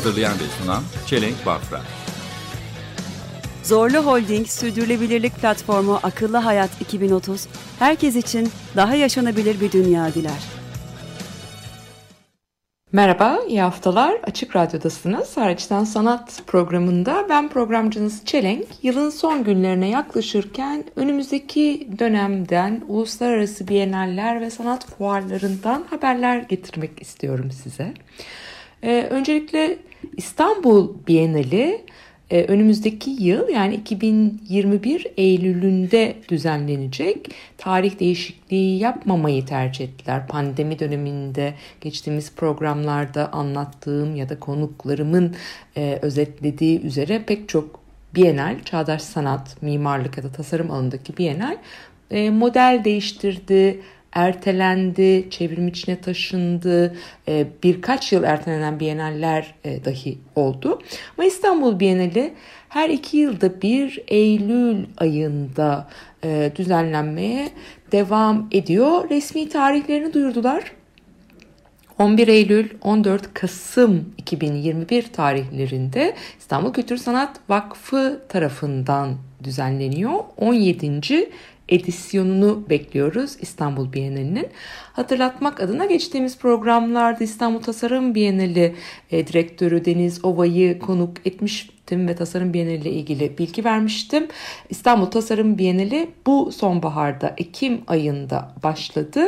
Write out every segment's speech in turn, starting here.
Hazırlayan ve sunan Çelenk Bafra. Zorlu Holding Sürdürülebilirlik Platformu Akıllı Hayat 2030, herkes için daha yaşanabilir bir dünya diler. Merhaba, iyi haftalar. Açık Radyo'dasınız. Hariçten Sanat programında ben programcınız Çelenk. Yılın son günlerine yaklaşırken önümüzdeki dönemden uluslararası biyenaller ve sanat fuarlarından haberler getirmek istiyorum size. Ee, öncelikle İstanbul Bienali e, önümüzdeki yıl yani 2021 Eylül'ünde düzenlenecek. Tarih değişikliği yapmamayı tercih ettiler. Pandemi döneminde geçtiğimiz programlarda anlattığım ya da konuklarımın e, özetlediği üzere pek çok Bienal, çağdaş sanat, mimarlık ya da tasarım alanındaki Bienal e, model değiştirdi, ertelendi, çevrim içine taşındı, e, birkaç yıl ertelenen biyenaller e, dahi oldu. Ama İstanbul Bienali her iki yılda bir Eylül ayında e, düzenlenmeye devam ediyor. Resmi tarihlerini duyurdular. 11 Eylül 14 Kasım 2021 tarihlerinde İstanbul Kültür Sanat Vakfı tarafından düzenleniyor. 17 edisyonunu bekliyoruz İstanbul Bienalinin. Hatırlatmak adına geçtiğimiz programlarda İstanbul Tasarım Bienali e, direktörü Deniz Ova'yı konuk etmiştim ve Tasarım Bienali ile ilgili bilgi vermiştim. İstanbul Tasarım Bienali bu sonbaharda Ekim ayında başladı.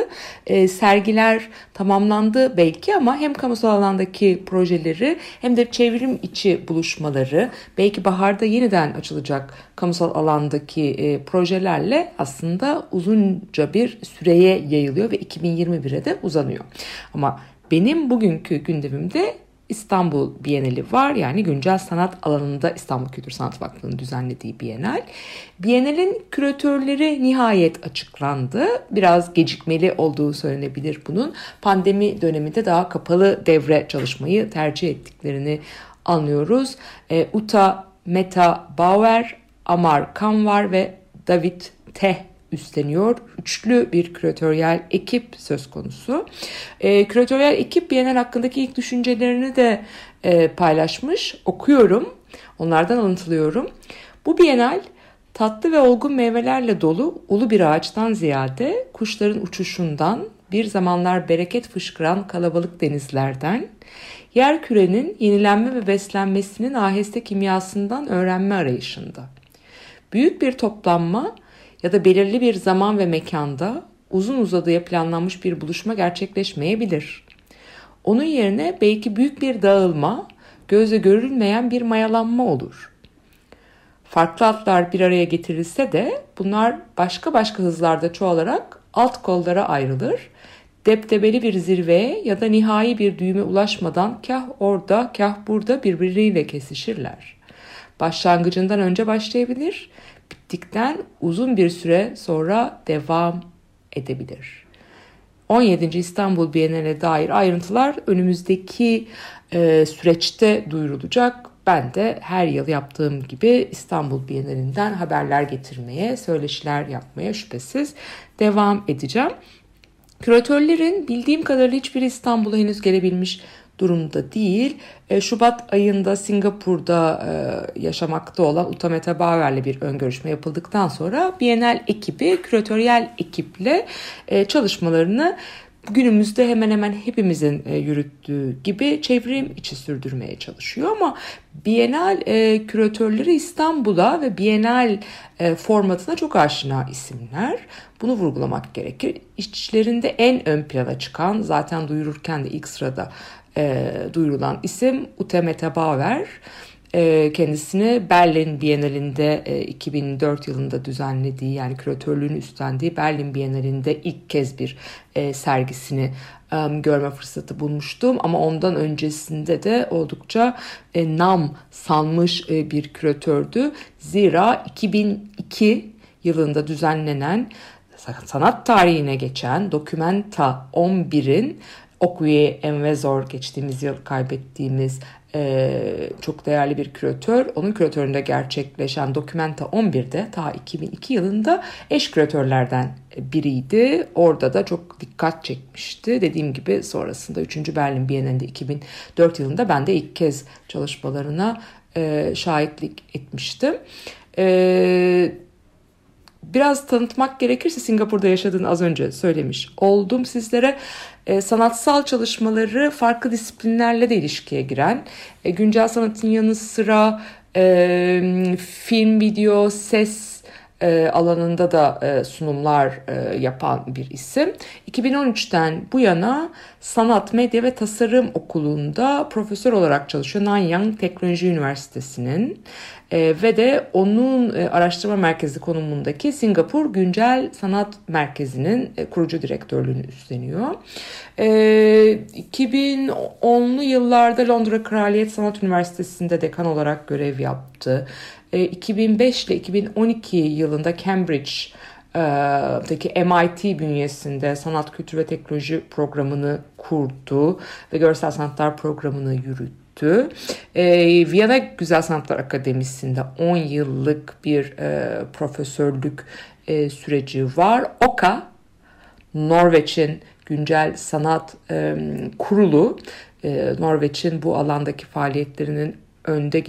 E, sergiler tamamlandı belki ama hem kamusal alandaki projeleri hem de çevrim içi buluşmaları belki baharda yeniden açılacak kamusal alandaki e, projelerle aslında uzunca bir süreye yayılıyor ve 2021'e de uzanıyor. Ama benim bugünkü gündemimde İstanbul Bienali var. Yani güncel sanat alanında İstanbul Kültür Sanat Vakfı'nın düzenlediği Bienal. Bienalin küratörleri nihayet açıklandı. Biraz gecikmeli olduğu söylenebilir bunun. Pandemi döneminde daha kapalı devre çalışmayı tercih ettiklerini anlıyoruz. E, Uta Meta Bauer, Amar Kanvar ve David Teh üstleniyor. Üçlü bir küratöryel ekip söz konusu. E, küratöryel ekip Bienal hakkındaki ilk düşüncelerini de e, paylaşmış. Okuyorum. Onlardan alıntılıyorum. Bu Bienal tatlı ve olgun meyvelerle dolu ulu bir ağaçtan ziyade kuşların uçuşundan, bir zamanlar bereket fışkıran kalabalık denizlerden, yer kürenin yenilenme ve beslenmesinin aheste kimyasından öğrenme arayışında. Büyük bir toplanma ya da belirli bir zaman ve mekanda uzun uzadıya planlanmış bir buluşma gerçekleşmeyebilir. Onun yerine belki büyük bir dağılma, gözle görülmeyen bir mayalanma olur. Farklı atlar bir araya getirilse de bunlar başka başka hızlarda çoğalarak alt kollara ayrılır. Deptebeli bir zirveye ya da nihai bir düğüme ulaşmadan kah orada kah burada birbiriyle kesişirler. Başlangıcından önce başlayabilir, bittikten uzun bir süre sonra devam edebilir. 17. İstanbul Bienali'ne dair ayrıntılar önümüzdeki e, süreçte duyurulacak. Ben de her yıl yaptığım gibi İstanbul Bienalinden haberler getirmeye, söyleşiler yapmaya şüphesiz devam edeceğim. Küratörlerin bildiğim kadarıyla hiçbir İstanbul'a henüz gelebilmiş durumda değil. E, Şubat ayında Singapur'da e, yaşamakta olan Utamete Bauer'le bir ön görüşme yapıldıktan sonra Bienal ekibi, küratöryel ekiple e, çalışmalarını günümüzde hemen hemen hepimizin yürüttüğü gibi çevrim içi sürdürmeye çalışıyor ama Bienal küratörleri İstanbul'a ve Bienal formatına çok aşina isimler. Bunu vurgulamak gerekir. İşçilerinde en ön plana çıkan zaten duyururken de ilk sırada e, duyurulan isim Utemete Bauer. E, kendisini Berlin Bienalinde e, 2004 yılında düzenlediği yani küratörlüğünü üstlendiği Berlin Bienalinde ilk kez bir e, sergisini e, görme fırsatı bulmuştum. Ama ondan öncesinde de oldukça e, nam sanmış e, bir küratördü. Zira 2002 yılında düzenlenen sanat tarihine geçen Documenta 11'in Okuye Envezor geçtiğimiz yıl kaybettiğimiz e, çok değerli bir küratör. Onun küratöründe gerçekleşen Documenta 11'de ta 2002 yılında eş küratörlerden biriydi. Orada da çok dikkat çekmişti. Dediğim gibi sonrasında 3. Berlin Bienalinde 2004 yılında ben de ilk kez çalışmalarına e, şahitlik etmiştim. E, biraz tanıtmak gerekirse Singapur'da yaşadığını az önce söylemiş oldum sizlere. E, sanatsal çalışmaları farklı disiplinlerle de ilişkiye giren, e, güncel sanatın yanı sıra e, film, video, ses e, alanında da e, sunumlar e, yapan bir isim. 2013'ten bu yana Sanat, Medya ve Tasarım Okulu'nda profesör olarak çalışıyor Nanyang Teknoloji Üniversitesi'nin ve de onun araştırma merkezi konumundaki Singapur Güncel Sanat Merkezi'nin kurucu direktörlüğünü üstleniyor. E, 2010'lu yıllarda Londra Kraliyet Sanat Üniversitesi'nde dekan olarak görev yaptı. E, 2005 ile 2012 yılında Cambridge daki MIT bünyesinde sanat, kültür ve teknoloji programını kurdu ve görsel sanatlar programını yürüttü. E, Viyana Güzel Sanatlar Akademisi'nde 10 yıllık bir e, profesörlük e, süreci var. OKA, Norveç'in güncel sanat e, kurulu, e, Norveç'in bu alandaki faaliyetlerinin önde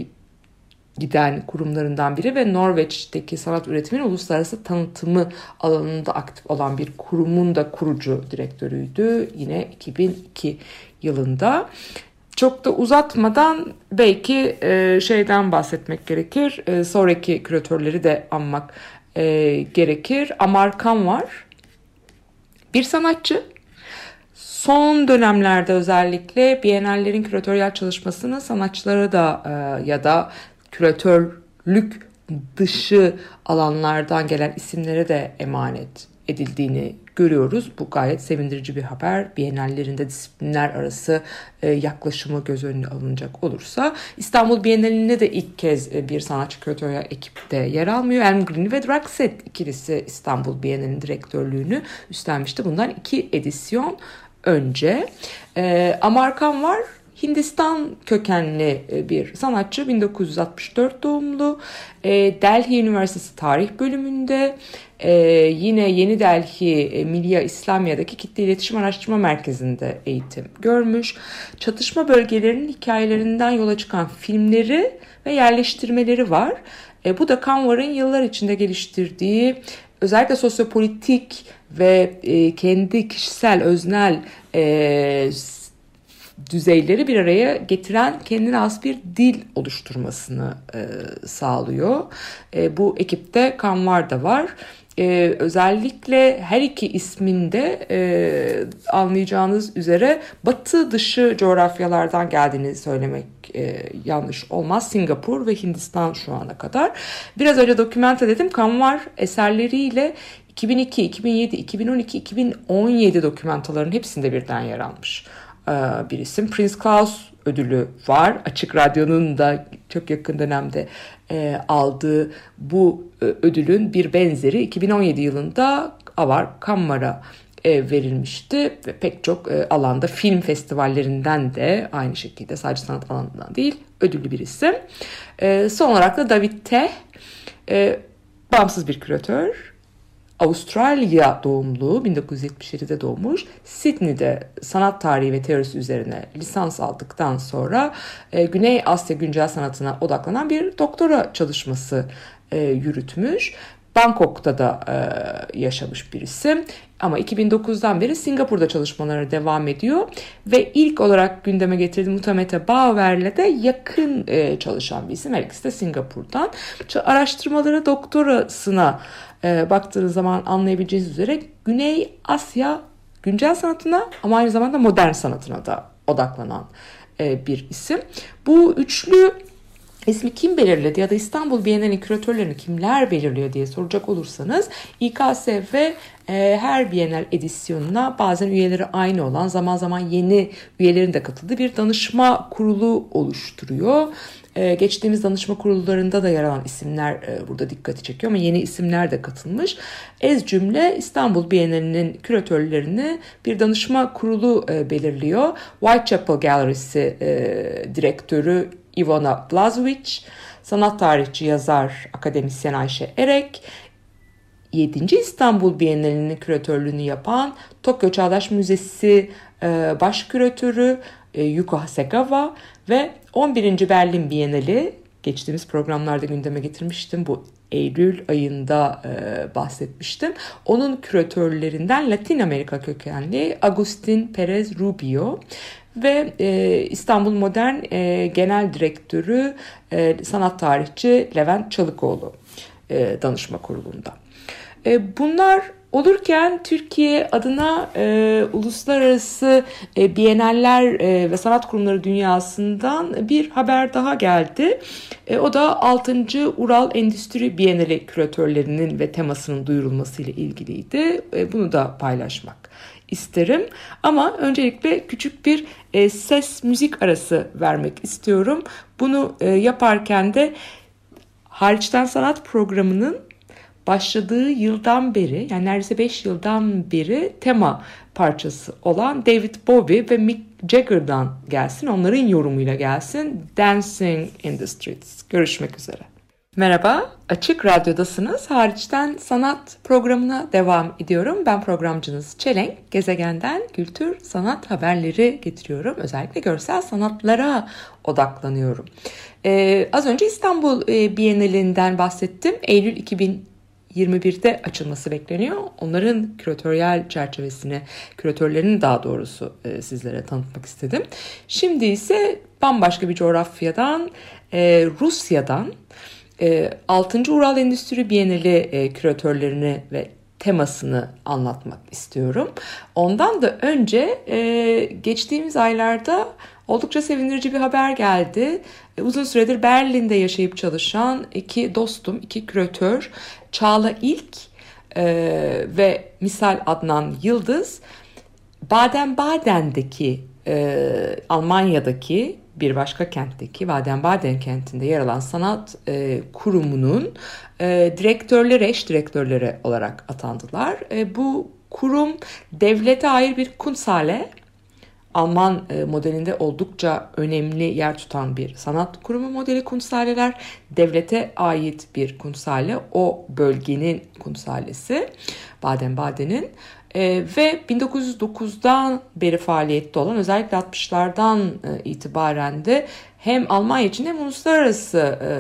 giden kurumlarından biri ve Norveç'teki sanat üretiminin uluslararası tanıtımı alanında aktif olan bir kurumun da kurucu direktörüydü. Yine 2002 yılında. Çok da uzatmadan belki e, şeyden bahsetmek gerekir. E, sonraki küratörleri de anmak e, gerekir. Amarkan var. Bir sanatçı. Son dönemlerde özellikle Biennallerin küratöryel çalışmasını sanatçılara da e, ya da küratörlük dışı alanlardan gelen isimlere de emanet edildiğini görüyoruz. Bu gayet sevindirici bir haber. Bienallerinde disiplinler arası e, yaklaşımı göz önüne alınacak olursa İstanbul Bienalinde de ilk kez e, bir sanatçı küratörya ekipte yer almıyor. Elm Green ve Draxet ikilisi İstanbul Bienalinin direktörlüğünü üstlenmişti. Bundan iki edisyon önce. E, Amarkan var. Hindistan kökenli e, bir sanatçı 1964 doğumlu e, Delhi Üniversitesi Tarih bölümünde e, yine Yeni Delhi Milya İslamiya'daki Kitle İletişim Araştırma Merkezi'nde eğitim görmüş. Çatışma bölgelerinin hikayelerinden yola çıkan filmleri ve yerleştirmeleri var. Bu da Kanvar'ın yıllar içinde geliştirdiği özellikle sosyopolitik ve kendi kişisel öznel düzeyleri bir araya getiren kendine has bir dil oluşturmasını e, sağlıyor. E, bu ekipte Kanvar da var. Ee, özellikle her iki isminde e, anlayacağınız üzere batı dışı coğrafyalardan geldiğini söylemek e, yanlış olmaz. Singapur ve Hindistan şu ana kadar. Biraz önce dokümenta dedim. Kanvar eserleriyle 2002, 2007, 2012, 2017 dokümantaların hepsinde birden yer almış. E, bir isim. Prince Klaus ödülü var. Açık Radyo'nun da çok yakın dönemde e, aldığı bu e, ödülün bir benzeri 2017 yılında Avar Kammara verilmişti ve pek çok alanda film festivallerinden de aynı şekilde sadece sanat alanından değil ödüllü bir isim. Son olarak da David e, bağımsız bir küratör Avustralya doğumlu 1977'de doğmuş. Sydney'de sanat tarihi ve teorisi üzerine lisans aldıktan sonra e, Güney Asya güncel sanatına odaklanan bir doktora çalışması e, yürütmüş. Bangkok'ta da e, yaşamış bir isim ama 2009'dan beri Singapur'da çalışmaları devam ediyor ve ilk olarak gündeme getirdiği Mutamete Bauer'le de yakın e, çalışan bir isim. Her ikisi de Singapur'dan. Araştırmaları doktorasına e, baktığınız zaman anlayabileceğiniz üzere Güney Asya güncel sanatına ama aynı zamanda modern sanatına da odaklanan e, bir isim. Bu üçlü İsmi kim belirledi ya da İstanbul Bienali küratörlerini kimler belirliyor diye soracak olursanız İKSV her Bienal edisyonuna bazen üyeleri aynı olan zaman zaman yeni üyelerin de katıldığı bir danışma kurulu oluşturuyor. Ee, geçtiğimiz danışma kurullarında da yer alan isimler e, burada dikkati çekiyor ama yeni isimler de katılmış. Ez cümle İstanbul Bienalinin küratörlerini bir danışma kurulu e, belirliyor. Whitechapel Gallery'si e, direktörü Ivona Blazovic, sanat tarihçi yazar akademisyen Ayşe Erek, 7. İstanbul Bienalinin küratörlüğünü yapan Tokyo Çağdaş Müzesi e, baş küratörü e, Yuko Hasegawa ve 11. Berlin Bienali geçtiğimiz programlarda gündeme getirmiştim. Bu Eylül ayında e, bahsetmiştim. Onun küratörlerinden Latin Amerika kökenli Agustin Perez Rubio ve e, İstanbul Modern e, Genel Direktörü e, sanat tarihçi Levent Çalıkoğlu e, danışma kurulunda. E, bunlar olurken Türkiye adına e, uluslararası e, biyeneller e, ve sanat kurumları dünyasından bir haber daha geldi. E, o da 6. Ural Endüstri Bienali küratörlerinin ve temasının duyurulması ile ilgiliydi. E, bunu da paylaşmak isterim. Ama öncelikle küçük bir e, ses müzik arası vermek istiyorum. Bunu e, yaparken de Hariçten Sanat programının başladığı yıldan beri yani neredeyse 5 yıldan beri tema parçası olan David Bowie ve Mick Jagger'dan gelsin. Onların yorumuyla gelsin. Dancing in the Streets. Görüşmek üzere. Merhaba, Açık Radyo'dasınız. Hariçten Sanat programına devam ediyorum. Ben programcınız Çelenk. Gezegenden kültür, sanat haberleri getiriyorum. Özellikle görsel sanatlara odaklanıyorum. Ee, az önce İstanbul e, Bienalinden bahsettim. Eylül 2000 21'de açılması bekleniyor. Onların küratöryel çerçevesini, küratörlerinin daha doğrusu e, sizlere tanıtmak istedim. Şimdi ise bambaşka bir coğrafyadan, e, Rusya'dan e, 6. Ural Endüstri Bienali e, küratörlerini ve temasını anlatmak istiyorum. Ondan da önce e, geçtiğimiz aylarda oldukça sevindirici bir haber geldi. E, uzun süredir Berlin'de yaşayıp çalışan iki dostum, iki küratör Çağla İlk e, ve Misal Adnan Yıldız Baden-Baden'deki e, Almanya'daki bir başka kentteki Baden-Baden kentinde yer alan sanat e, kurumunun e, direktörleri, eş direktörleri olarak atandılar. E, bu kurum devlete ait bir kunsale Alman e, modelinde oldukça önemli yer tutan bir sanat kurumu modeli kunsaleler. Devlete ait bir kunsale. O bölgenin kunsalesi. Baden-Baden'in. E, ve 1909'dan beri faaliyette olan özellikle 60'lardan e, itibaren de hem Almanya için hem uluslararası e,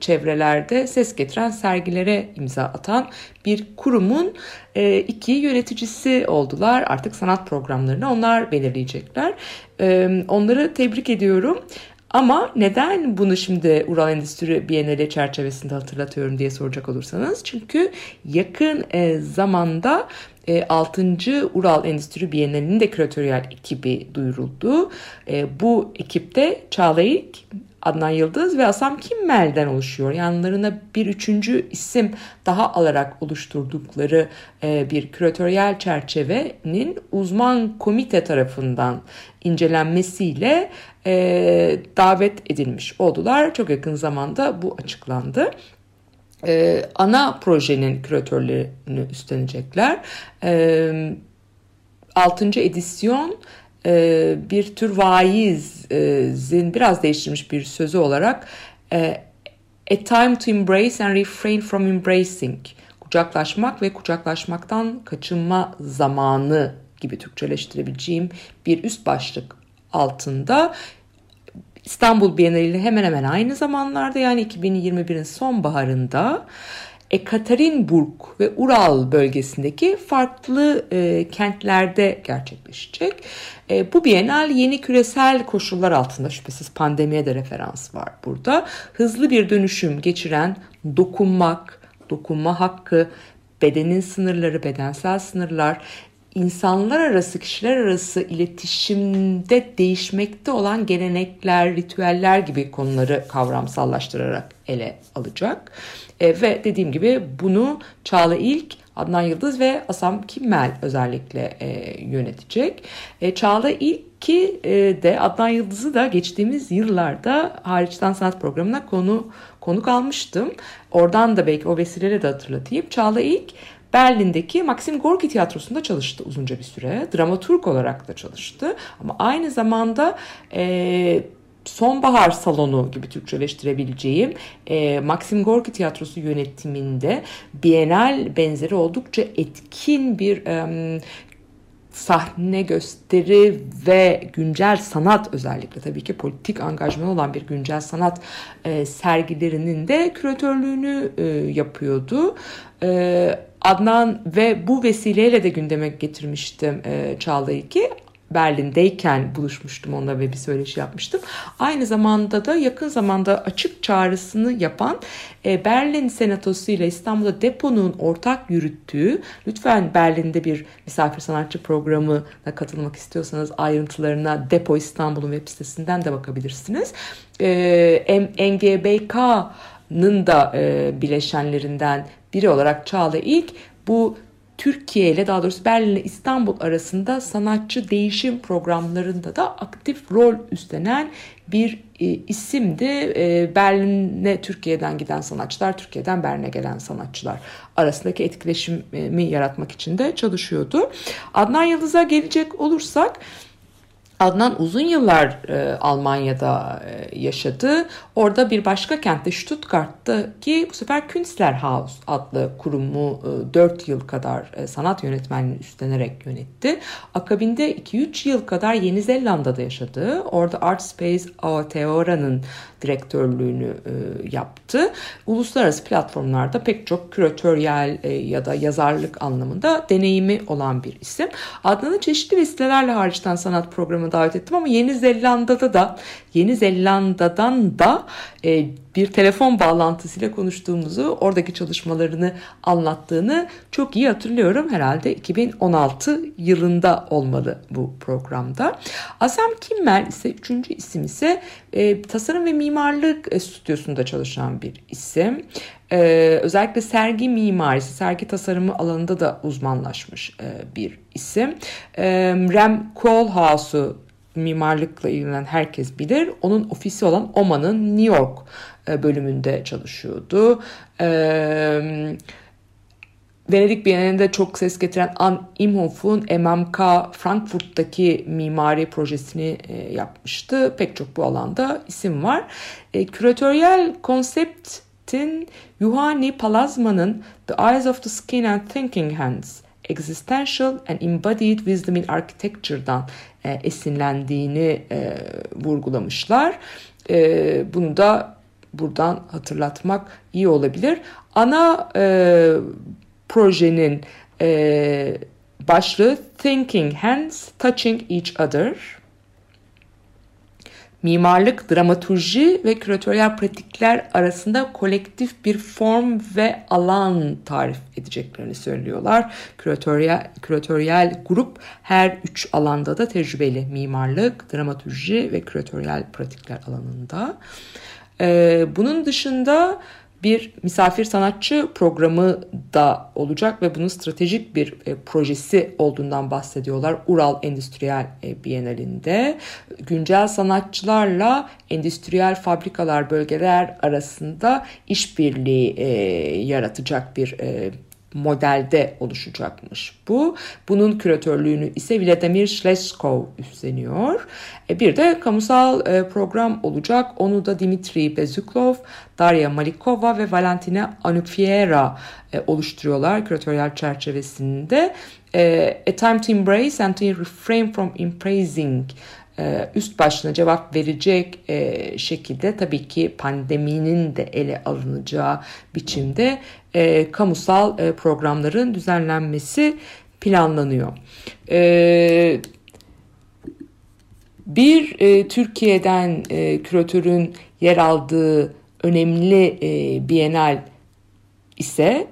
çevrelerde ses getiren sergilere imza atan bir kurumun e, iki yöneticisi oldular. Artık sanat programlarını onlar belirleyecekler. E, onları tebrik ediyorum. Ama neden bunu şimdi Ural Endüstri Bienali çerçevesinde hatırlatıyorum diye soracak olursanız. Çünkü yakın e, zamanda 6. E, Ural Endüstri Bienalinin de küratöryel ekibi duyuruldu. E, bu ekipte Çağla İlk, Adnan Yıldız ve Asam Kimmel'den oluşuyor. Yanlarına bir üçüncü isim daha alarak oluşturdukları e, bir küratöryel çerçevenin uzman komite tarafından incelenmesiyle davet edilmiş oldular. Çok yakın zamanda bu açıklandı e, ana projenin küratörlerini üstlenecekler. E, 6. edisyon e, bir tür vaizin biraz değiştirilmiş bir sözü olarak e, A time to embrace and refrain from embracing kucaklaşmak ve kucaklaşmaktan kaçınma zamanı gibi Türkçeleştirebileceğim bir üst başlık altında İstanbul Bienali hemen hemen aynı zamanlarda yani 2021'in sonbaharında Ekaterinburg ve Ural bölgesindeki farklı e, kentlerde gerçekleşecek. E, bu Bienal yeni küresel koşullar altında şüphesiz pandemiye de referans var burada. Hızlı bir dönüşüm geçiren dokunmak, dokunma hakkı, bedenin sınırları, bedensel sınırlar, insanlar arası, kişiler arası iletişimde değişmekte olan gelenekler, ritüeller gibi konuları kavramsallaştırarak ele alacak. E, ve dediğim gibi bunu Çağla İlk, Adnan Yıldız ve Asam Kimmel özellikle e, yönetecek. E, Çağla İlk ki e, de Adnan Yıldız'ı da geçtiğimiz yıllarda hariçten sanat programına konu konuk almıştım. Oradan da belki o vesileyle de hatırlatayım. Çağla İlk Berlin'deki Maxim Gorki Tiyatrosu'nda çalıştı uzunca bir süre. Dramaturg olarak da çalıştı. Ama aynı zamanda e, Sonbahar Salonu gibi Türkçeleştirebileceğim e, Maxim Gorki Tiyatrosu yönetiminde Bienal benzeri oldukça etkin bir e, sahne gösteri ve güncel sanat özellikle tabii ki politik angajman olan bir güncel sanat e, sergilerinin de küratörlüğünü e, yapıyordu. E, Adnan ve bu vesileyle de gündeme getirmiştim e, Çağla'yı ki Berlin'deyken buluşmuştum onunla ve bir söyleşi yapmıştım. Aynı zamanda da yakın zamanda açık çağrısını yapan e, Berlin Senatosu ile İstanbul'da Depo'nun ortak yürüttüğü lütfen Berlin'de bir misafir sanatçı programına katılmak istiyorsanız ayrıntılarına Depo İstanbul'un web sitesinden de bakabilirsiniz. E, NGBK'nın da e, bileşenlerinden biri olarak Çağla ilk bu Türkiye ile daha doğrusu Berlin ile İstanbul arasında sanatçı değişim programlarında da aktif rol üstlenen bir e, isimdi. E, Berlin'e Türkiye'den giden sanatçılar, Türkiye'den Berlin'e gelen sanatçılar arasındaki etkileşimi yaratmak için de çalışıyordu. Adnan Yıldız'a gelecek olursak Adnan uzun yıllar e, Almanya'da e, yaşadı. Orada bir başka kentte Stuttgart'ta ki bu sefer Künstlerhaus adlı kurumu e, 4 yıl kadar e, sanat yönetmenliğini üstlenerek yönetti. Akabinde 2-3 yıl kadar Yeni Zelanda'da yaşadı. Orada Art Space Aotearoa'nın direktörlüğünü e, yaptı. Uluslararası platformlarda pek çok küratöryel e, ya da yazarlık anlamında deneyimi olan bir isim. Adnan'ı çeşitli vesilelerle hariçten sanat programı davet ettim ama Yeni Zelanda'da da Yeni Zelanda'dan da e, bir telefon bağlantısıyla konuştuğumuzu, oradaki çalışmalarını anlattığını çok iyi hatırlıyorum. Herhalde 2016 yılında olmalı bu programda. Asam Kimmel ise üçüncü isim ise e, tasarım ve mimarlık e, stüdyosunda çalışan bir isim. Ee, özellikle sergi mimarisi, sergi tasarımı alanında da uzmanlaşmış e, bir isim. Ee, Rem Koolhaas'u mimarlıkla ilgilenen herkes bilir. Onun ofisi olan OMA'nın New York e, bölümünde çalışıyordu. Ee, Venedik Bienalinde çok ses getiren Ann Imhoff'un MMK Frankfurt'taki mimari projesini e, yapmıştı. Pek çok bu alanda isim var. E, küratöryel konseptin Juhani Palazman'ın The Eyes of the Skin and Thinking Hands Existential and Embodied Wisdom in Architecture'dan e, esinlendiğini e, vurgulamışlar. E, bunu da buradan hatırlatmak iyi olabilir. Ana e, projenin e, başlığı Thinking Hands Touching Each Other. Mimarlık, dramaturji ve küratöryel pratikler arasında kolektif bir form ve alan tarif edeceklerini söylüyorlar. Küratöryel, küratöryel grup her üç alanda da tecrübeli. Mimarlık, dramaturji ve küratöryel pratikler alanında. Ee, bunun dışında bir misafir sanatçı programı da olacak ve bunun stratejik bir e, projesi olduğundan bahsediyorlar. Ural Endüstriyel e, Bienalinde güncel sanatçılarla endüstriyel fabrikalar bölgeler arasında işbirliği e, yaratacak bir e, modelde oluşacakmış bu. Bunun küratörlüğünü ise Vladimir Shleskov üstleniyor. E bir de kamusal e, program olacak. Onu da Dimitri Bezuklov, Darya Malikova ve Valentina Anufiera e, oluşturuyorlar küratöryel çerçevesinde. A Time to Embrace and to Refrain from Embracing üst başına cevap verecek e, şekilde tabii ki pandeminin de ele alınacağı biçimde e, kamusal programların düzenlenmesi planlanıyor. Bir Türkiye'den küratörün yer aldığı önemli Bienal ise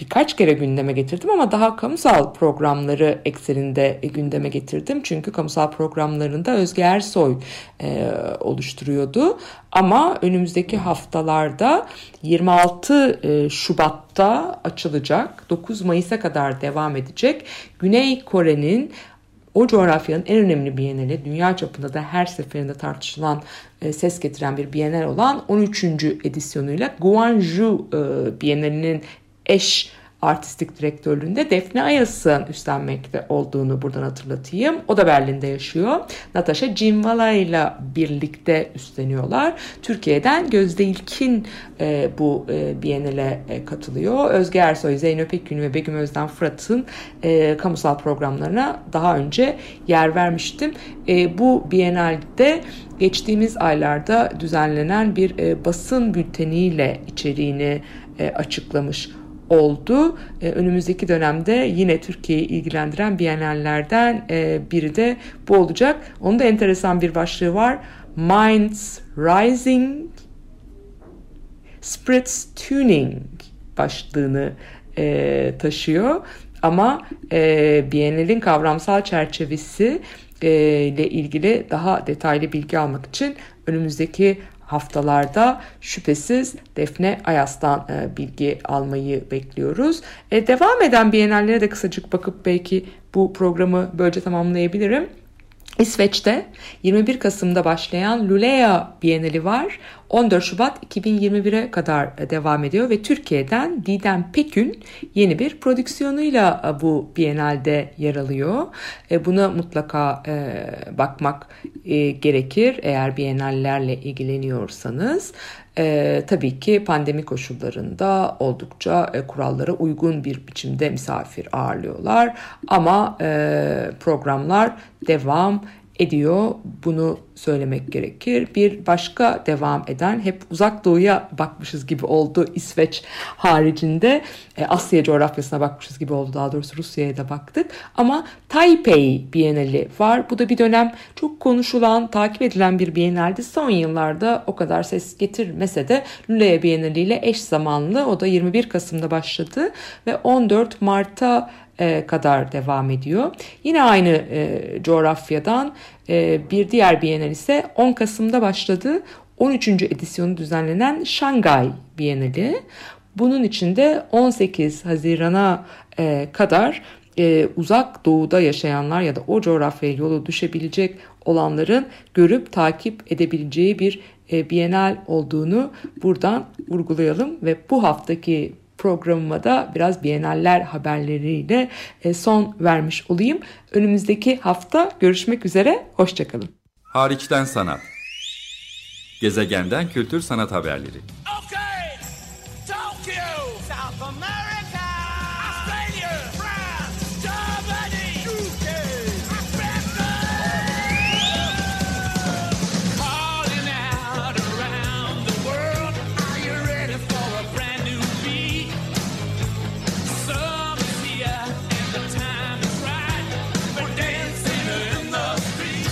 birkaç kere gündeme getirdim ama daha kamusal programları ekseninde gündeme getirdim. Çünkü kamusal programlarında Özge Ersoy e, oluşturuyordu. Ama önümüzdeki haftalarda 26 e, Şubat'ta açılacak, 9 Mayıs'a kadar devam edecek Güney Kore'nin o coğrafyanın en önemli bienali, dünya çapında da her seferinde tartışılan, e, ses getiren bir bienal olan 13. edisyonuyla Guangzhou e, Bienalinin eş artistik direktörlüğünde Defne Ayas'ın üstlenmekte olduğunu buradan hatırlatayım. O da Berlin'de yaşıyor. Natasha Cimvala ile birlikte üstleniyorlar. Türkiye'den Gözde İlkin e, bu e, Biennale e, katılıyor. Özge Ersoy, Zeynep Ekgün ve Begüm Özden Fırat'ın e, kamusal programlarına daha önce yer vermiştim. E, bu Biennale'de geçtiğimiz aylarda düzenlenen bir e, basın bülteniyle içeriğini e, açıklamış oldu. E, önümüzdeki dönemde yine Türkiye'yi ilgilendiren bienallerden e, biri de bu olacak. Onun da enteresan bir başlığı var. Minds Rising Spirits Tuning başlığını e, taşıyor. Ama e, Biennale'in kavramsal çerçevesi e, ile ilgili daha detaylı bilgi almak için önümüzdeki haftalarda şüphesiz Defne Ayas'tan e, bilgi almayı bekliyoruz. E, devam eden Biennallere de kısacık bakıp belki bu programı böylece tamamlayabilirim. İsveç'te 21 Kasım'da başlayan Lulea Bienali var. 14 Şubat 2021'e kadar devam ediyor ve Türkiye'den Didem Pekün yeni bir prodüksiyonuyla e, bu Bienalde yer alıyor. E, buna mutlaka e, bakmak gerekir eğer Bienallerle ilgileniyorsanız. Ee, tabii ki pandemi koşullarında oldukça e, kurallara uygun bir biçimde misafir ağırlıyorlar. Ama e, programlar devam ediyor. Bunu söylemek gerekir. Bir başka devam eden hep uzak doğuya bakmışız gibi oldu İsveç haricinde. E, Asya coğrafyasına bakmışız gibi oldu daha doğrusu Rusya'ya da baktık. Ama Taipei Bienali var. Bu da bir dönem çok konuşulan, takip edilen bir bienaldi. Son yıllarda o kadar ses getirmese de Lulea Bienali ile eş zamanlı. O da 21 Kasım'da başladı ve 14 Mart'a kadar devam ediyor. Yine aynı e, coğrafyadan e, bir diğer Bienal ise 10 Kasım'da başladı. 13. edisyonu düzenlenen Şangay Bienali. Bunun içinde 18 Haziran'a e, kadar e, uzak doğuda yaşayanlar ya da o coğrafyaya yolu düşebilecek olanların görüp takip edebileceği bir e, Bienal olduğunu buradan vurgulayalım ve bu haftaki programıma da biraz Biennaller haberleriyle e, son vermiş olayım. Önümüzdeki hafta görüşmek üzere, hoşçakalın. Hariçten Sanat Gezegenden Kültür Sanat Haberleri Okay,